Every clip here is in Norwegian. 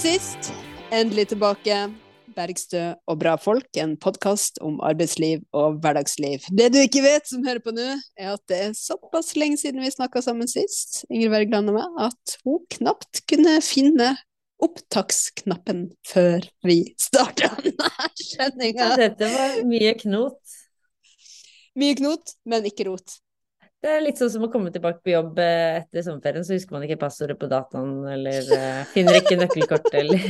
Sist. Endelig tilbake. Bergstø og bra folk, en podkast om arbeidsliv og hverdagsliv. Det du ikke vet som hører på nå, er at det er såpass lenge siden vi snakka sammen sist, Ingrid Wergeland og meg, at hun knapt kunne finne opptaksknappen før vi starta denne sendinga. Dette var mye knot. Mye knot, men ikke rot. Det er litt sånn som å komme tilbake på jobb eh, etter sommerferien, så husker man ikke passordet på dataen, eller uh, finner ikke nøkkelkortet, eller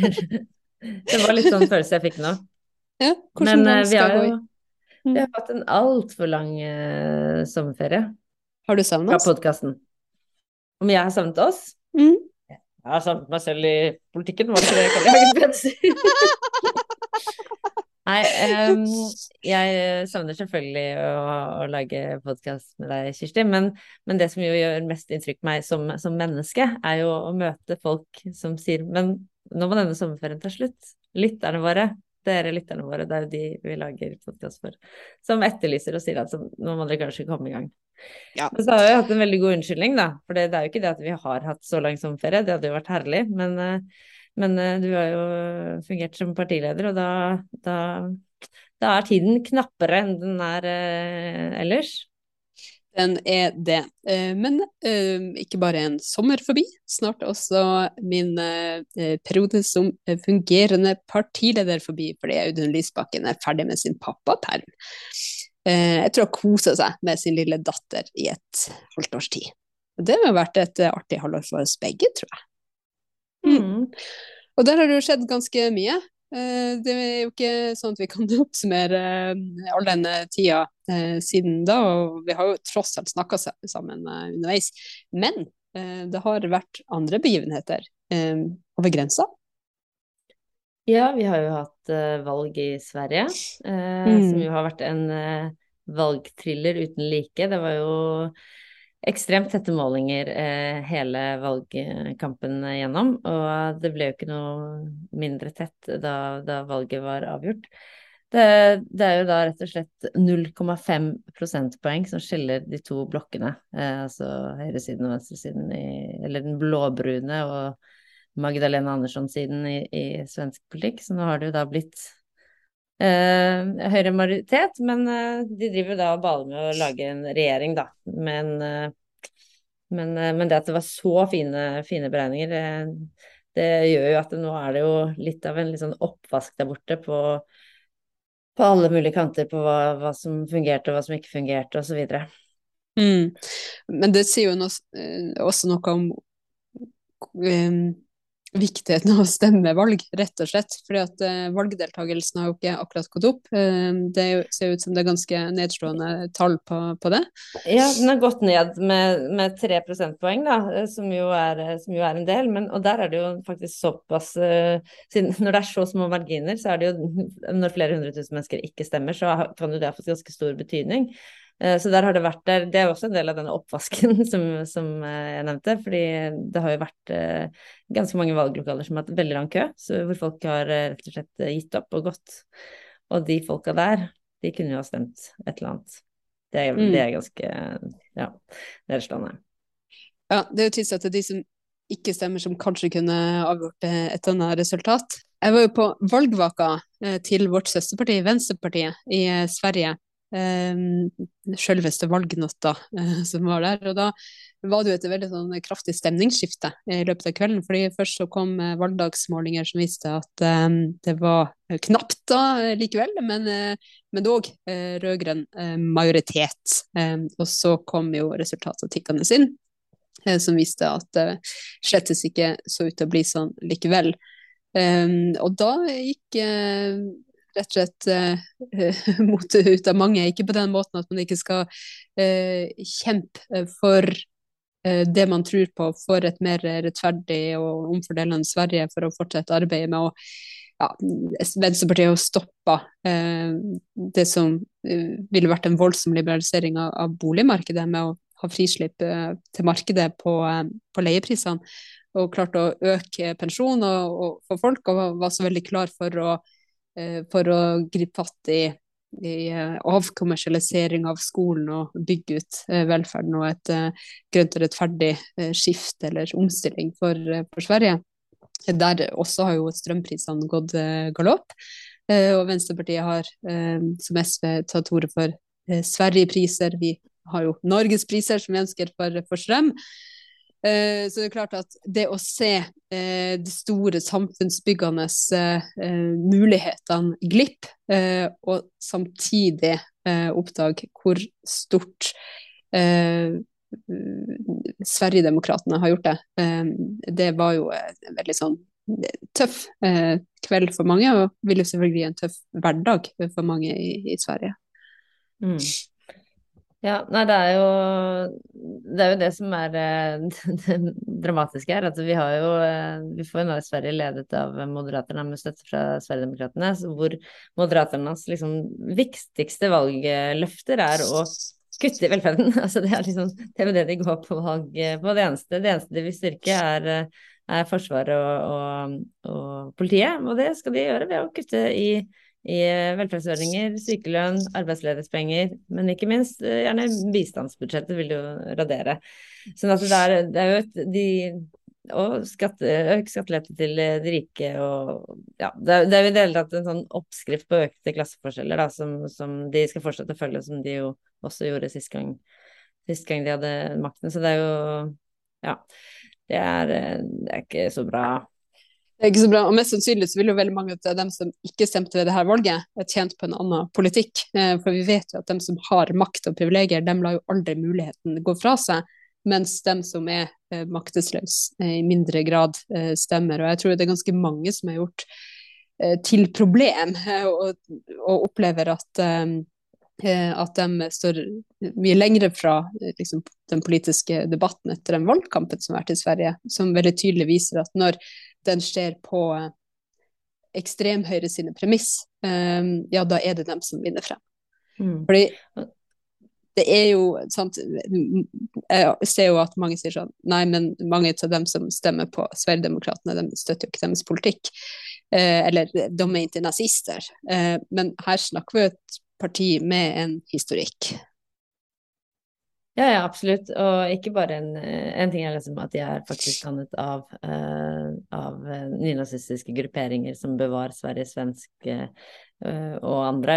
Det var litt sånn følelse jeg fikk nå. Ja, Men uh, vi har jo Mm. vi har hatt en altfor lang uh, sommerferie Har du savna fra oss? podkasten. Om jeg har savnet oss? Mm. Jeg har savnet meg selv i politikken, var ikke det Carl I. Hagen si? Nei, um, jeg savner selvfølgelig å, å lage podkast med deg, Kirsti, men, men det som jo gjør mest inntrykk på meg som, som menneske, er jo å møte folk som sier Men nå må denne sommerferien ta slutt. Lytterne våre, dere lytterne våre, det er jo de vi lager podkast for, som etterlyser og sier at så, nå må dere kanskje komme i gang. Ja. Men så har vi hatt en veldig god unnskyldning, da. For det, det er jo ikke det at vi har hatt så lang sommerferie, det hadde jo vært herlig. Men, eh, men eh, du har jo fungert som partileder, og da, da, da er tiden knappere enn den er eh, ellers. Den er det. Eh, Men ikke bare en sommer forbi, snart også min periode som fungerende partileder forbi, fordi Audun Lysbakken er ferdig med sin pappaperm. Jeg tror han koser seg med sin lille datter i et halvt års tid. Det har vært et artig halvår for oss begge, tror jeg. Mm. Og der har det jo skjedd ganske mye. Eh, Det er jo ikke sånn at vi kan oppsummere eh, all den eh, tida eh, siden da, og vi har jo tross alt snakka sammen underveis. Men det har vært andre begivenheter over grensa. Ja, vi har jo hatt valg i Sverige, eh, Mm. som jo har vært en valgthriller uten like. Det var jo ekstremt tette målinger eh, hele valgkampen gjennom, og det ble jo ikke noe mindre tett da, da valget var avgjort. Det, det er jo da rett og slett 0,5 prosentpoeng som skiller de to blokkene, eh, altså høyresiden og venstresiden, i, eller den blåbrune og Magdalena Andersson-siden i, i svensk politikk. Så nå har det jo da blitt eh, høyere majoritet, men eh, de driver da og baler med å lage en regjering, da. Men, eh, men, men det at det var så fine, fine beregninger, det, det gjør jo at det, nå er det jo litt av en litt sånn oppvask der borte på, på alle mulige kanter på hva, hva som fungerte og hva som ikke fungerte, osv. Mm. Men det sier jo også noe om eh, viktigheten av å stemme valg, rett og slett. Fordi at eh, valgdeltakelsen har jo ikke akkurat gått opp. Eh, det er ser ut som det er ganske nedslående tall på, på det. Ja, den har gått ned med, 3 prosentpoeng, da, eh, som jo, er, som jo er en del. Men, og der er det jo faktisk såpass eh, siden Når det er så små marginer, så er det jo Når flere hundre tusen mennesker ikke stemmer, så kan jo det ha fått ganske stor betydning. Eh, Så der har det vært der, Det er også en del av denne oppvasken som, som eh, jeg nevnte. fordi det har jo vært eh, ganske mange valglokaler som har hatt veldig lang kø, så hvor folk har rett og slett gitt opp og gått. Og de folka der, de kunne jo ha stemt et eller annet. Det er, Mm. det er ganske ja, nedslående. Ja, det er jo tydelig at de som ikke stemmer, som kanskje kunne avgjort et annet resultat. Jeg var jo på valgvaka til vårt søsterparti, Venstrepartiet, i Sverige. Um, Selveste valgnatta eh, som var der. Og da var det jo et veldig sånn kraftig stemningsskifte i løpet av kvelden. fordi først så kom eh, valgdagsmålinger som viste at eh, det var knapt da eh, likevel, men, eh, men dog eh, rød-grønn eh, majoritet. Eh, og så kom jo resultatet tikkende inn eh, som viste at det slettes ikke så ut til å bli sånn likevel. Og da gikk eh, rett og slett eh, motet ut av mange. Ikke på den måten at man ikke skal eh, kjempe for eh, det man tror på, for et mer rettferdig og omfordelende Sverige, for å fortsette arbeidet med å ja, Venstrepartiet har stoppa eh, det som eh, ville vært en voldsom liberalisering av, av boligmarkedet, med å ha frislipp eh, til markedet på, eh, på leieprisene, og klart å øke pensjon og, og for folk, og var, så veldig klar for å, eh, for å gripe fatt i, i eh, avkommersialisering av skolen og bygge ut eh, velferden og et eh, grønt og rettferdig eh, skift eller omstilling for, eh, for Sverige. Der også har jo strømprisene gått galopp. Og Venstrepartiet har, som SV, tatt til orde for Sverige-priser. Vi har jo norgespriser som vi ønsker for, for strøm. Eh, så det er klart at det å se eh, de store samfunnsbyggende eh, mulighetene glipp, og samtidig oppdage hvor stort Sverigedemokraterna har gjort det, det var jo en veldig sånn tøff kveld for mange, og vil jo selvfølgelig en tøff hverdag for mange i, i Sverige. Mm. Ja, nei, det er jo det, er jo det som er det, det dramatiske her. At vi har jo eh, Vi får jo nå Sverige ledet av Moderaterna med støtte fra Sverigedemokraterna, hvor Moderaternas liksom viktigste valgløfter er å kutte i velferden. Altså det er liksom det er det de går på valg på. Det eneste, det eneste de vil styrke, er, er Forsvaret og, og, og politiet. Og det skal de gjøre ved å kutte i i eh, velferdsordninger, sykelønn, arbeidsledighetspenger, men ikke minst eh, gjerne bistandsbudsjettet vil jo radere. Sånn at det er, det er jo et de, og skatte, økt skattelette til de rike og ja, det er, det er jo i det hele tatt en sånn oppskrift på økte klasseforskjeller da, som, som, de skal fortsette å følge, som de jo også gjorde sist gang, sist gang de hadde makten. Så det er jo ja, det er, eh, det er ikke så bra det er ikke så bra, og Mest sannsynlig så vil jo veldig mange av dem som ikke stemte ved det her valget, tjent på en annen politikk. Eh, for vi vet jo at dem som har makt og privilegier, dem lar jo aldri muligheten gå fra seg. Mens dem som er eh, maktesløse, eh, i mindre grad stemmer. Og jeg tror det er ganske mange som har gjort til problem, og opplever at at de står mye lengre fra liksom, den politiske debatten etter den valgkampen som har vært i Sverige, som veldig tydelig viser at når den skjer på ekstremhøyre sine premiss, um, ja, da er det dem som vinner frem. Mm. Fordi det er jo sant Jeg ser jo at mange sier sånn Nei, men mange av dem som stemmer på Sverigedemokraterna, de støtter jo ikke deres politikk. Eh, eller de er ikke nazister. Eh, men her snakker vi et parti med en historikk. Ja, ja, absolutt. Og ikke bare en, en ting er liksom at de er faktisk dannet av, uh, av uh, nynazistiske grupperinger som Bevar Sverige svensk uh, og andre.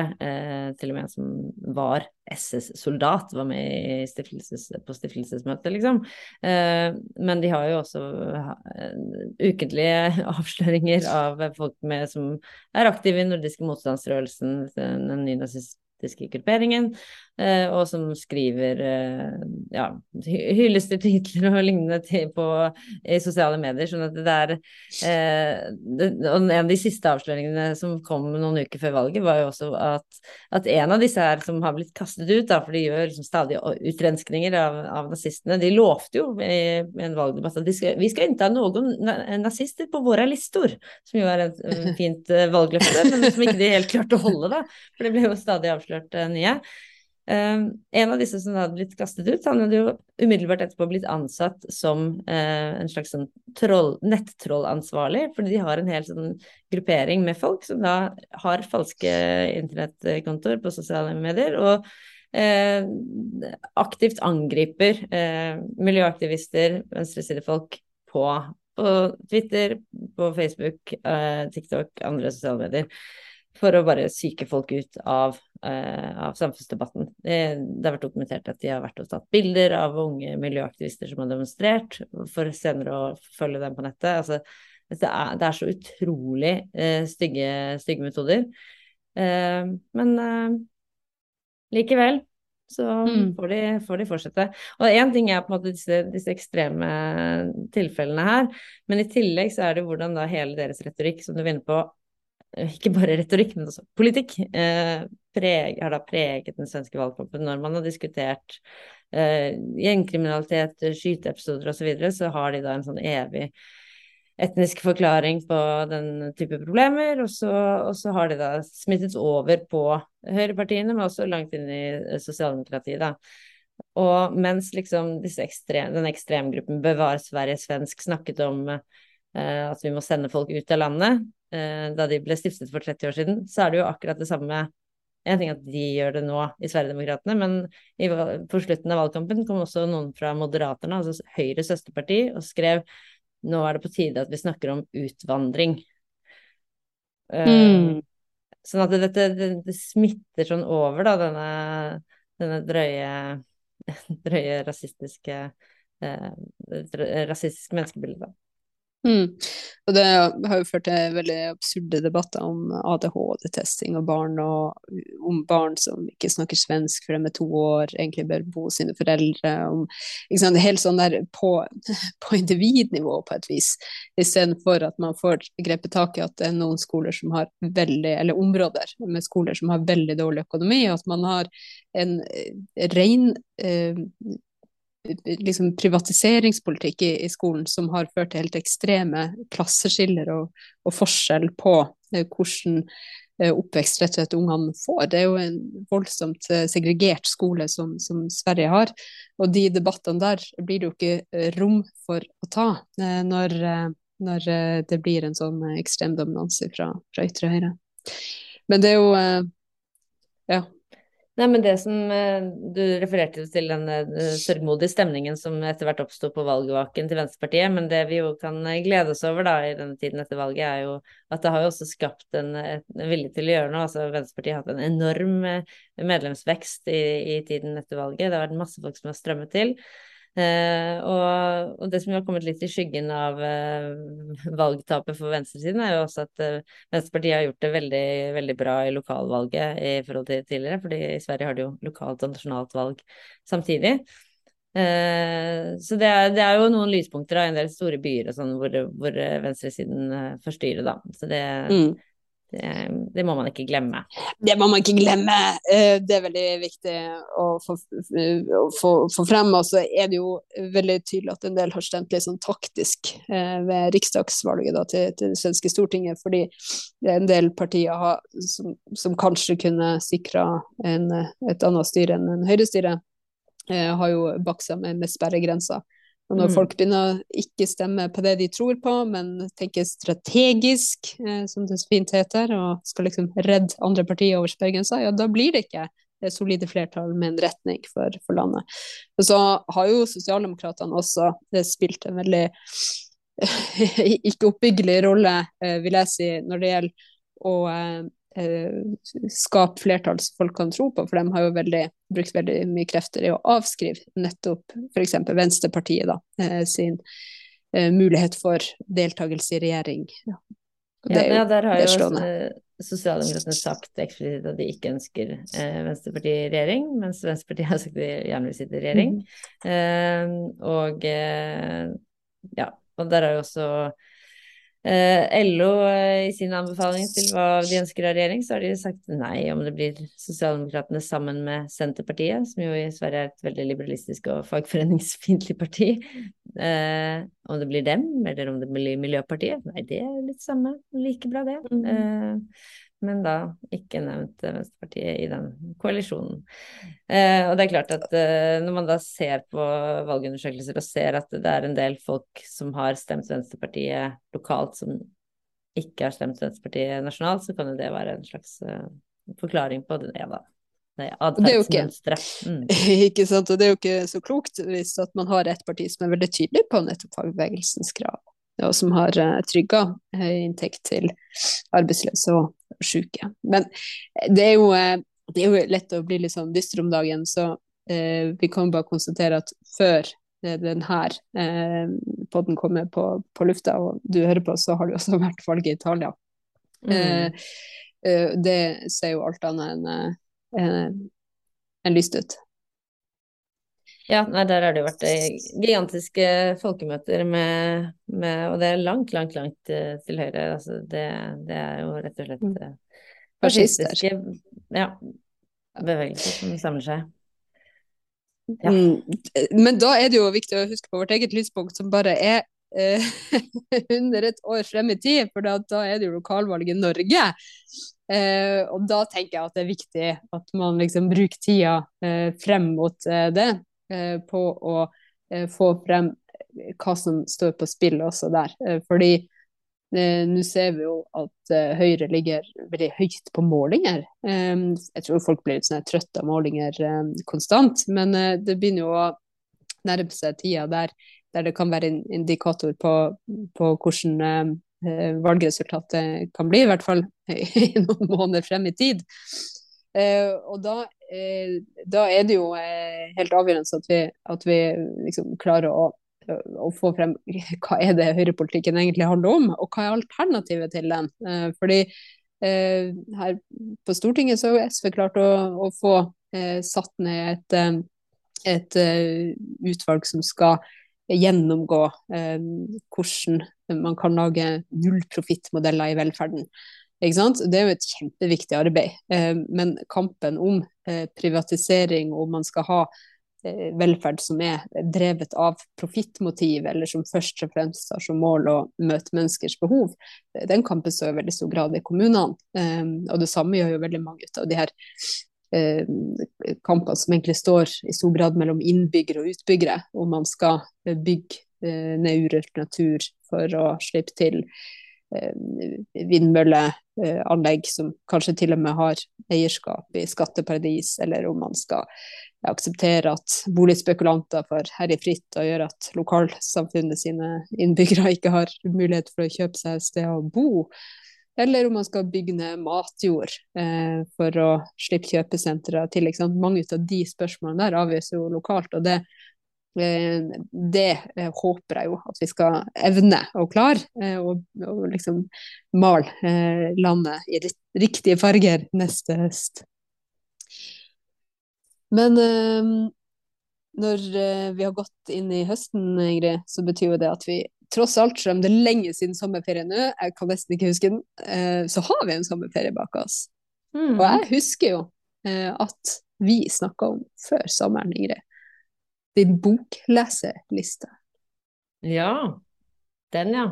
til og med en som var SS-soldat, var med stiftelses, på stiftelsesmøtet, liksom. men de har jo også ukentlige avsløringer av folk med, som er aktive i nordiske motstandsrørelsen, den nynazistiske grupperingen. Eh, og som skriver eh, ja, hyllesttitler og lignende til, på, i sosiale medier. sånn at det er eh, det, Og en av de siste avsløringene som kom noen uker før valget, var jo også at, at en av disse her som har blitt kastet ut, da, for de gjør liksom stadig utrenskninger av, av, nazistene, de lovte jo i, i en valgdebatt at skal, vi skal innta noen nazister på våre listor, som jo er et fint valgløfte, men som ikke de helt klarte å holde, da. For det ble jo stadig avslørt nye. Uh, en av disse som hadde blitt kastet ut, han hadde jo umiddelbart etterpå blitt ansatt som uh, en slags sånn troll, nettrollansvarlig, fordi de har en hel sånn gruppering med folk som da har falske internettkontoer på sosiale medier, og Eh, aktivt angriper miljøaktivister, venstresidefolk, på, på Twitter, på Facebook, TikTok, andre sosiale medier for å bare psyke folk ut av, av samfunnsdebatten. Det, det, har vært dokumentert at de har vært og tatt bilder av unge miljøaktivister som har demonstrert, for senere å følge dem på nettet. Altså, det, er, det er så utrolig uh, stygge, stygge, metoder. Uh, men likevel så mm. får, de, får, de, fortsette. Og én ting er på en måte disse, disse, ekstreme tilfellene her, men i tillegg så er det hvordan da hele deres retorikk, som du vinner på, ikke bare retorikk, men også politikk, eh, preg, har da preget den svenske valgkampen. Når man har diskutert eh, gjengkriminalitet, skyteepisoder osv., så, videre, så har de da en sånn evig etnisk forklaring på den type problemer, og så, og så har de da smittet over på høyrepartiene, men også langt inn i sosialdemokratiet, da. Og mens liksom ekstrem, den ekstremgruppen Bevar Sverige svensk snakket om eh, at vi må sende folk ut av landet, Eh, da de ble stiftet for 30 år siden, så er det jo akkurat det samme. En ting at de gjør det nå i Sverigedemokraterna, men i, på slutten av valgkampen kom også noen fra Moderaterna, altså Høyres søsterparti, og skrev nå er det på tide at vi snakker om utvandring. Mm. Sånn at dette det, det, smitter sånn over, da, denne, denne drøye, drøye rasistiske uh, rasistiske menneskebildet. Mm. Og det har jo ført til veldig absurde debatter om ADHD-testing og barn, og om barn som ikke snakker svensk før de er to år, egentlig bør bo hos sine foreldre. Om, sant, Helt sånn der på, på individnivå, på et vis, istedenfor at man får grepet tak i at det er noen skoler som har veldig, eller områder med skoler som har veldig dårlig økonomi, og at man har en ren eh, liksom privatiseringspolitikk i, i, skolen som har ført til helt ekstreme klasseskiller og, og forskjell på eh, hvordan eh, oppvekst rett og slett ungene får. Det er jo en voldsomt eh, segregert skole som, som, Sverige har. Og de debattene der blir det jo ikke eh, rom for å ta eh, når, eh, når det blir en sånn ekstrem dominanse fra, fra ytre høyre. Men det er jo ja, Nei, men det som eh, Du refererte til den uh, sørgmodige stemningen som etter hvert oppsto på valgvaken til Venstrepartiet, men det vi jo kan eh, glede oss over da i denne tiden etter valget, er jo at det har jo også skapt en, en vilje til å gjøre noe. Altså Venstrepartiet har hatt en enorm medlemsvekst i, i tiden etter valget. Det har vært masse folk som har strømmet til. Eh, og, og, det som har kommet litt i skyggen av eh, valgtapet for venstresiden, er jo også at eh, Venstrepartiet har gjort det veldig, veldig bra i lokalvalget i forhold til tidligere. fordi i Sverige har de jo lokalt og nasjonalt valg samtidig. Eh, så det er, det er, jo noen lyspunkter av en del store byer og sånn hvor, hvor venstresiden forstyrrer får styre, da. Så det, mm. Det, det, må man ikke glemme. Det må man ikke glemme. Eh, det er veldig viktig å få, få, frem. Og så er det jo veldig tydelig at en del har stemt litt sånn taktisk eh, ved riksdagsvalget da, til, til, det svenske Stortinget, fordi det er en del partier har, som, som, kanskje kunne sikra et annet styre enn en høyrestyre, eh, har jo baksa med, med sperregrensa. Og når mm. folk begynner å ikke stemme på det de tror på, men tenker strategisk, eh, som det så fint heter, og skal liksom redde andre partier over sperregrensa, ja, da blir det ikke det solide flertall med en retning for, for landet. Og så har jo sosialdemokratene også eh, spilt en veldig ikke oppbyggelig rolle, eh, vil jeg si, når det gjelder å eh, eh, skape flertall som folk kan tro på, for de har jo veldig, brukt veldig mye krefter i å avskrive nettopp f.eks. Venstrepartiet da, eh, sin eh, mulighet for deltakelse i regjering. Ja. Det ja, der har jo Sosialdemokratene sagt eksplisitt at de ikke ønsker eh, Venstrepartiet i regjering, mens Venstrepartiet har sagt de gjerne vil sitte i regjering. Mm. Eh, og eh, ja, og der har jo også Eh, LO eh, i sin anbefaling til hva de ønsker av regjering, så har de sagt nei om det blir Sosialdemokratene sammen med Senterpartiet, som jo i Sverige er et veldig liberalistisk og fagforeningsfiendtlig parti. Eh, om det blir dem, eller om det blir Miljøpartiet, nei, det er litt samme. Like bra, det. Mm. Eh, men da ikke nevnt Venstrepartiet i den koalisjonen. Eh, og det er klart at eh, når man da ser på valgundersøkelser og ser at det er en del folk som har stemt Venstrepartiet lokalt, som ikke har stemt Venstrepartiet nasjonalt, så kan jo det være en slags eh, forklaring på det. Ja, da. Det er atferdsmønsteret. Mm. Ikke sant, og det er jo ikke så klokt hvis at man har et parti som er veldig tydelig på nettopp fagbevegelsens krav og som har eh, trygga høy inntekt til arbeidsløse og syke. Men det er, jo, uh, det er jo lett å bli litt sånn dyster om dagen, så vi kan bare konstatere at før denne eh, podden kommer på, på, lufta, og du hører på, så har det også vært valg i Italia. Mm. det ser jo alt annet enn en lyst ut. Ja, nei, der har det jo vært eh, gigantiske folkemøter med, med, Og det er langt, langt, langt eh, til høyre. Altså, det, det er jo rett og slett mm. Eh, fascistiske ja, bevegelser som samler seg. Ja. Mm, men da er det jo viktig å huske på vårt eget lyspunkt, som bare er eh, under et år frem i tid, for da, da er det jo lokalvalg i Norge. Eh, og da tenker jeg at det er viktig at man liksom bruker tida eh, frem mot det. Eh, på å eh, få frem hva som står på spill også der. Eh, fordi nå ser vi jo at Høyre ligger veldig høyt på målinger. jeg tror folk blir litt sånn trøtte av målinger konstant, men det begynner jo å nærme seg tida der der det kan være en indikator på, på hvordan eh, valgresultatet kan bli, i hvert fall i noen måneder frem i tid. Eh, og da, eh, da, er det jo eh, helt avgjørende at vi, at vi liksom klarer å, å, få frem hva er det høyrepolitikken egentlig handler om, og hva er alternativet til den. Eh, fordi eh, her på Stortinget så har SV klart å, å få satt ned et et utvalg som skal gjennomgå hvordan man kan lage nullprofittmodeller i velferden. Det er jo et kjempeviktig arbeid. Men kampen om privatisering, om man skal ha velferd som er drevet av profittmotiv, eller som først og fremst har som mål å møte menneskers behov, den kampen står i veldig stor grad i kommunene. Og det samme gjør jo veldig mange av de her kampene som egentlig står i stor grad mellom innbyggere og utbyggere, om man skal eh, bygge eh, ned urørt natur for å slippe til eh, vindmølleanlegg som kanskje til og med har eierskap i skatteparadis, eller om man skal akseptere at boligspekulanter får herje fritt og gjøre at lokalsamfunnet sine innbyggere ikke har mulighet for å kjøpe seg et sted å bo eller om man skal bygge ned matjord eh, for å slippe kjøpesentre til. Mange av de spørsmålene der avgjøres jo lokalt. og det, eh, det eh, håper jeg jo at vi skal evne og klare, eh, og, og, liksom male eh, landet i riktige farger neste høst. Men når vi har gått inn i høsten, Ingrid, så betyr jo det at vi tross alt, selv om det er lenge siden sommerferie nå, jeg kan nesten ikke huske den, så har vi en sommerferie bak oss. Mm. Og jeg husker jo at vi snakka om før sommeren, Ingrid, din bokleseliste. Ja, den ja.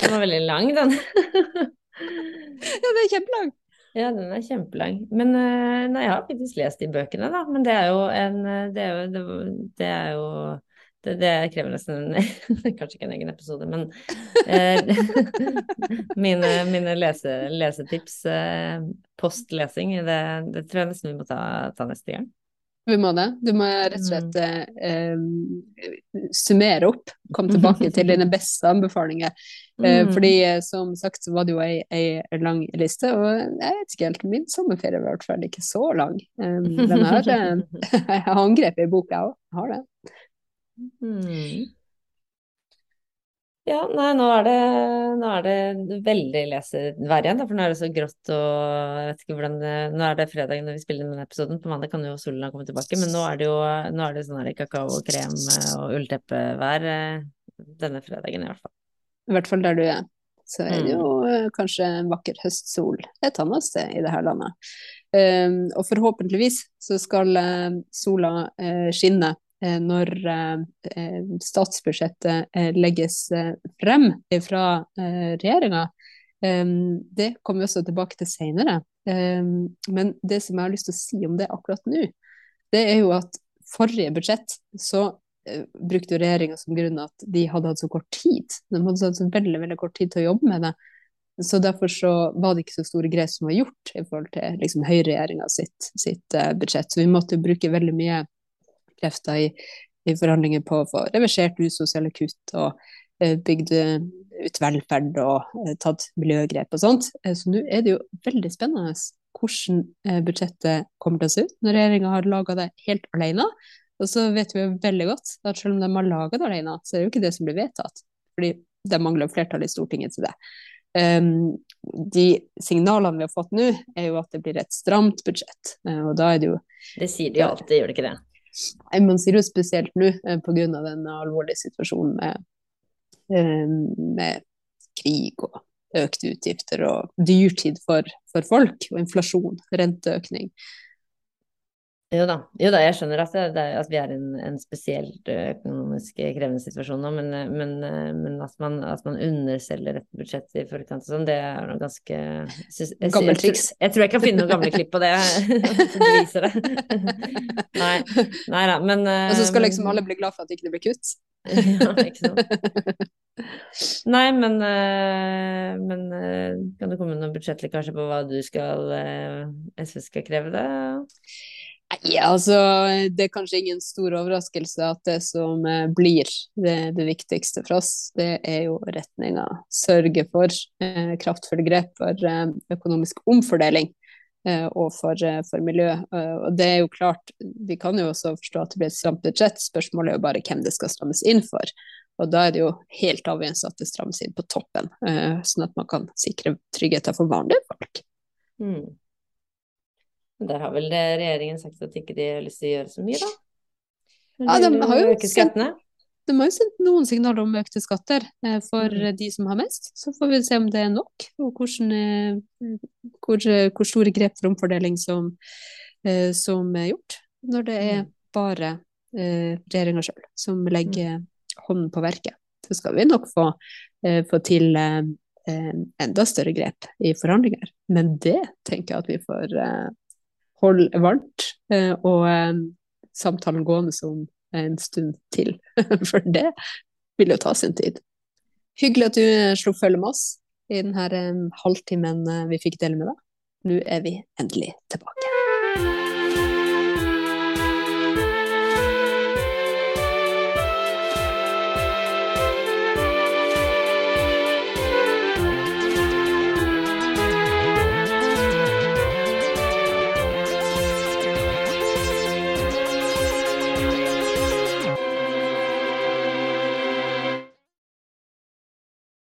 Den var veldig lang, den. ja, den er kjempelang. Ja, den er kjempelang. Men eh, nei, jeg har faktisk lest de bøkene, da. Men det er jo en Det er jo, det er jo det, det, krever nesten kanskje ikke en egen episode, men eh, mine, mine lese, lesetips eh, postlesing, det, det, tror jeg nesten vi må ta, ta, neste gang. Vi må det. Du må rett og slett mm. eh, summere opp, komme tilbake til dine beste anbefalinger. Eh, mm. fordi eh, som sagt så var det jo ei, ei lang liste, og jeg vet ikke helt, min sommerferie var i hvert fall ikke så lang. Eh, den her, jeg har angrepet i boka, jeg òg. Har det. Mm. Ja, nei, nå er det, nå er det veldig lesevær igjen, for nå er det så grått og jeg vet ikke hvordan det, Nå er det fredag når vi spiller inn denne episoden, på mandag kan jo solen ha kommet tilbake, men nå er det jo nå er det sånn her kakao og krem og ullteppevær eh, denne fredagen i hvert fall. I hvert fall der du er. Så er det jo mm. kanskje en vakker høstsol et annet sted i det her landet. Um, og forhåpentligvis så skal sola uh, skinne Eh, når eh, statsbudsjettet eh, legges frem fra regjeringa. Det kommer vi også tilbake til senere. Men det som jeg har lyst til å si om det akkurat nå, det er jo at forrige budsjett så brukte regjeringa som grunn at de hadde hatt så kort tid. De hadde hatt så veldig, veldig kort tid til å jobbe med det. Så derfor så var det ikke så store grep som var gjort i forhold til liksom, høyreregjeringa sitt, sitt budsjett. Så vi måtte bruke veldig mye krefter i, i forhandlinger på å få reversert usosiale kutt og eh, bygd ut velferd og eh, tatt miljøgrep og sånt. Eh, så nå er det jo veldig spennende hvordan budsjettet kommer til å se ut når regjeringa har laga det helt alene. Og så vet vi jo veldig godt at selv om de har laga det alene, så er det jo ikke det som blir vedtatt. Fordi det mangler flertall i Stortinget til det. Um, de signalene vi har fått nå, er jo at det blir et stramt budsjett. Uh, og da er det jo Det sier de jo alltid, gjør det ikke det? Man sier jo spesielt nå eh, pga. den alvorlige situasjonen med, eh, med, krig og økte utgifter og dyrtid for, for folk, og inflasjon, renteøkning. Jo da, jo da jeg skjønner at, det, at vi er i en, en, spesielt økonomisk krevende situasjon nå, men, men, men at, man, at, man, underselger et budsjett i forkant og sånn, det er noe ganske Gammelt triks. Jeg, jeg, tror jeg kan finne noen gamle klipp på det som viser det. nei, nei da, men Og så skal liksom alle bli glad for at det ikke blir kutt? ja, ikke sant. Nei, men, men kan det komme noen budsjettlekkasje på hva du skal SV skal kreve det? Nei, altså det er kanskje ingen stor overraskelse at det som eh, blir det, det viktigste for oss, det er jo retninga. Sørge for eh, kraftfulle grep for eh, økonomisk omfordeling eh, og for, eh, for miljø. Eh, og det er jo klart, vi kan jo også forstå at det blir et stramt budsjett, spørsmålet er jo bare hvem det skal strammes inn for. Og da er det jo helt avgjørende at det strammes inn på toppen, sånn at man kan sikre tryggheten for vanlige folk. Mm. Der har vel regjeringen sagt at ikke de har lyst til å gjøre så mye, da? Ja, de har jo sendt, de har jo sendt noen signaler om økte skatter eh, for mm. de som har mest. Så får vi se om det er nok, og hvordan, eh, hvor, hvor, store grep for omfordeling som, eh, som, er gjort. Når det er mm. bare eh, regjeringa sjøl som legger mm. hånden på verket. Så skal vi nok få, eh, få til eh, enda større grep i forhandlinger. Men det tenker jeg at vi får holde varmt eh, og eh, samtalen gående som en stund til. For det vil jo ta sin tid. Hyggelig at du eh, slo følge med oss i denne halvtimen vi fikk dele med deg. Nå er vi endelig tilbake.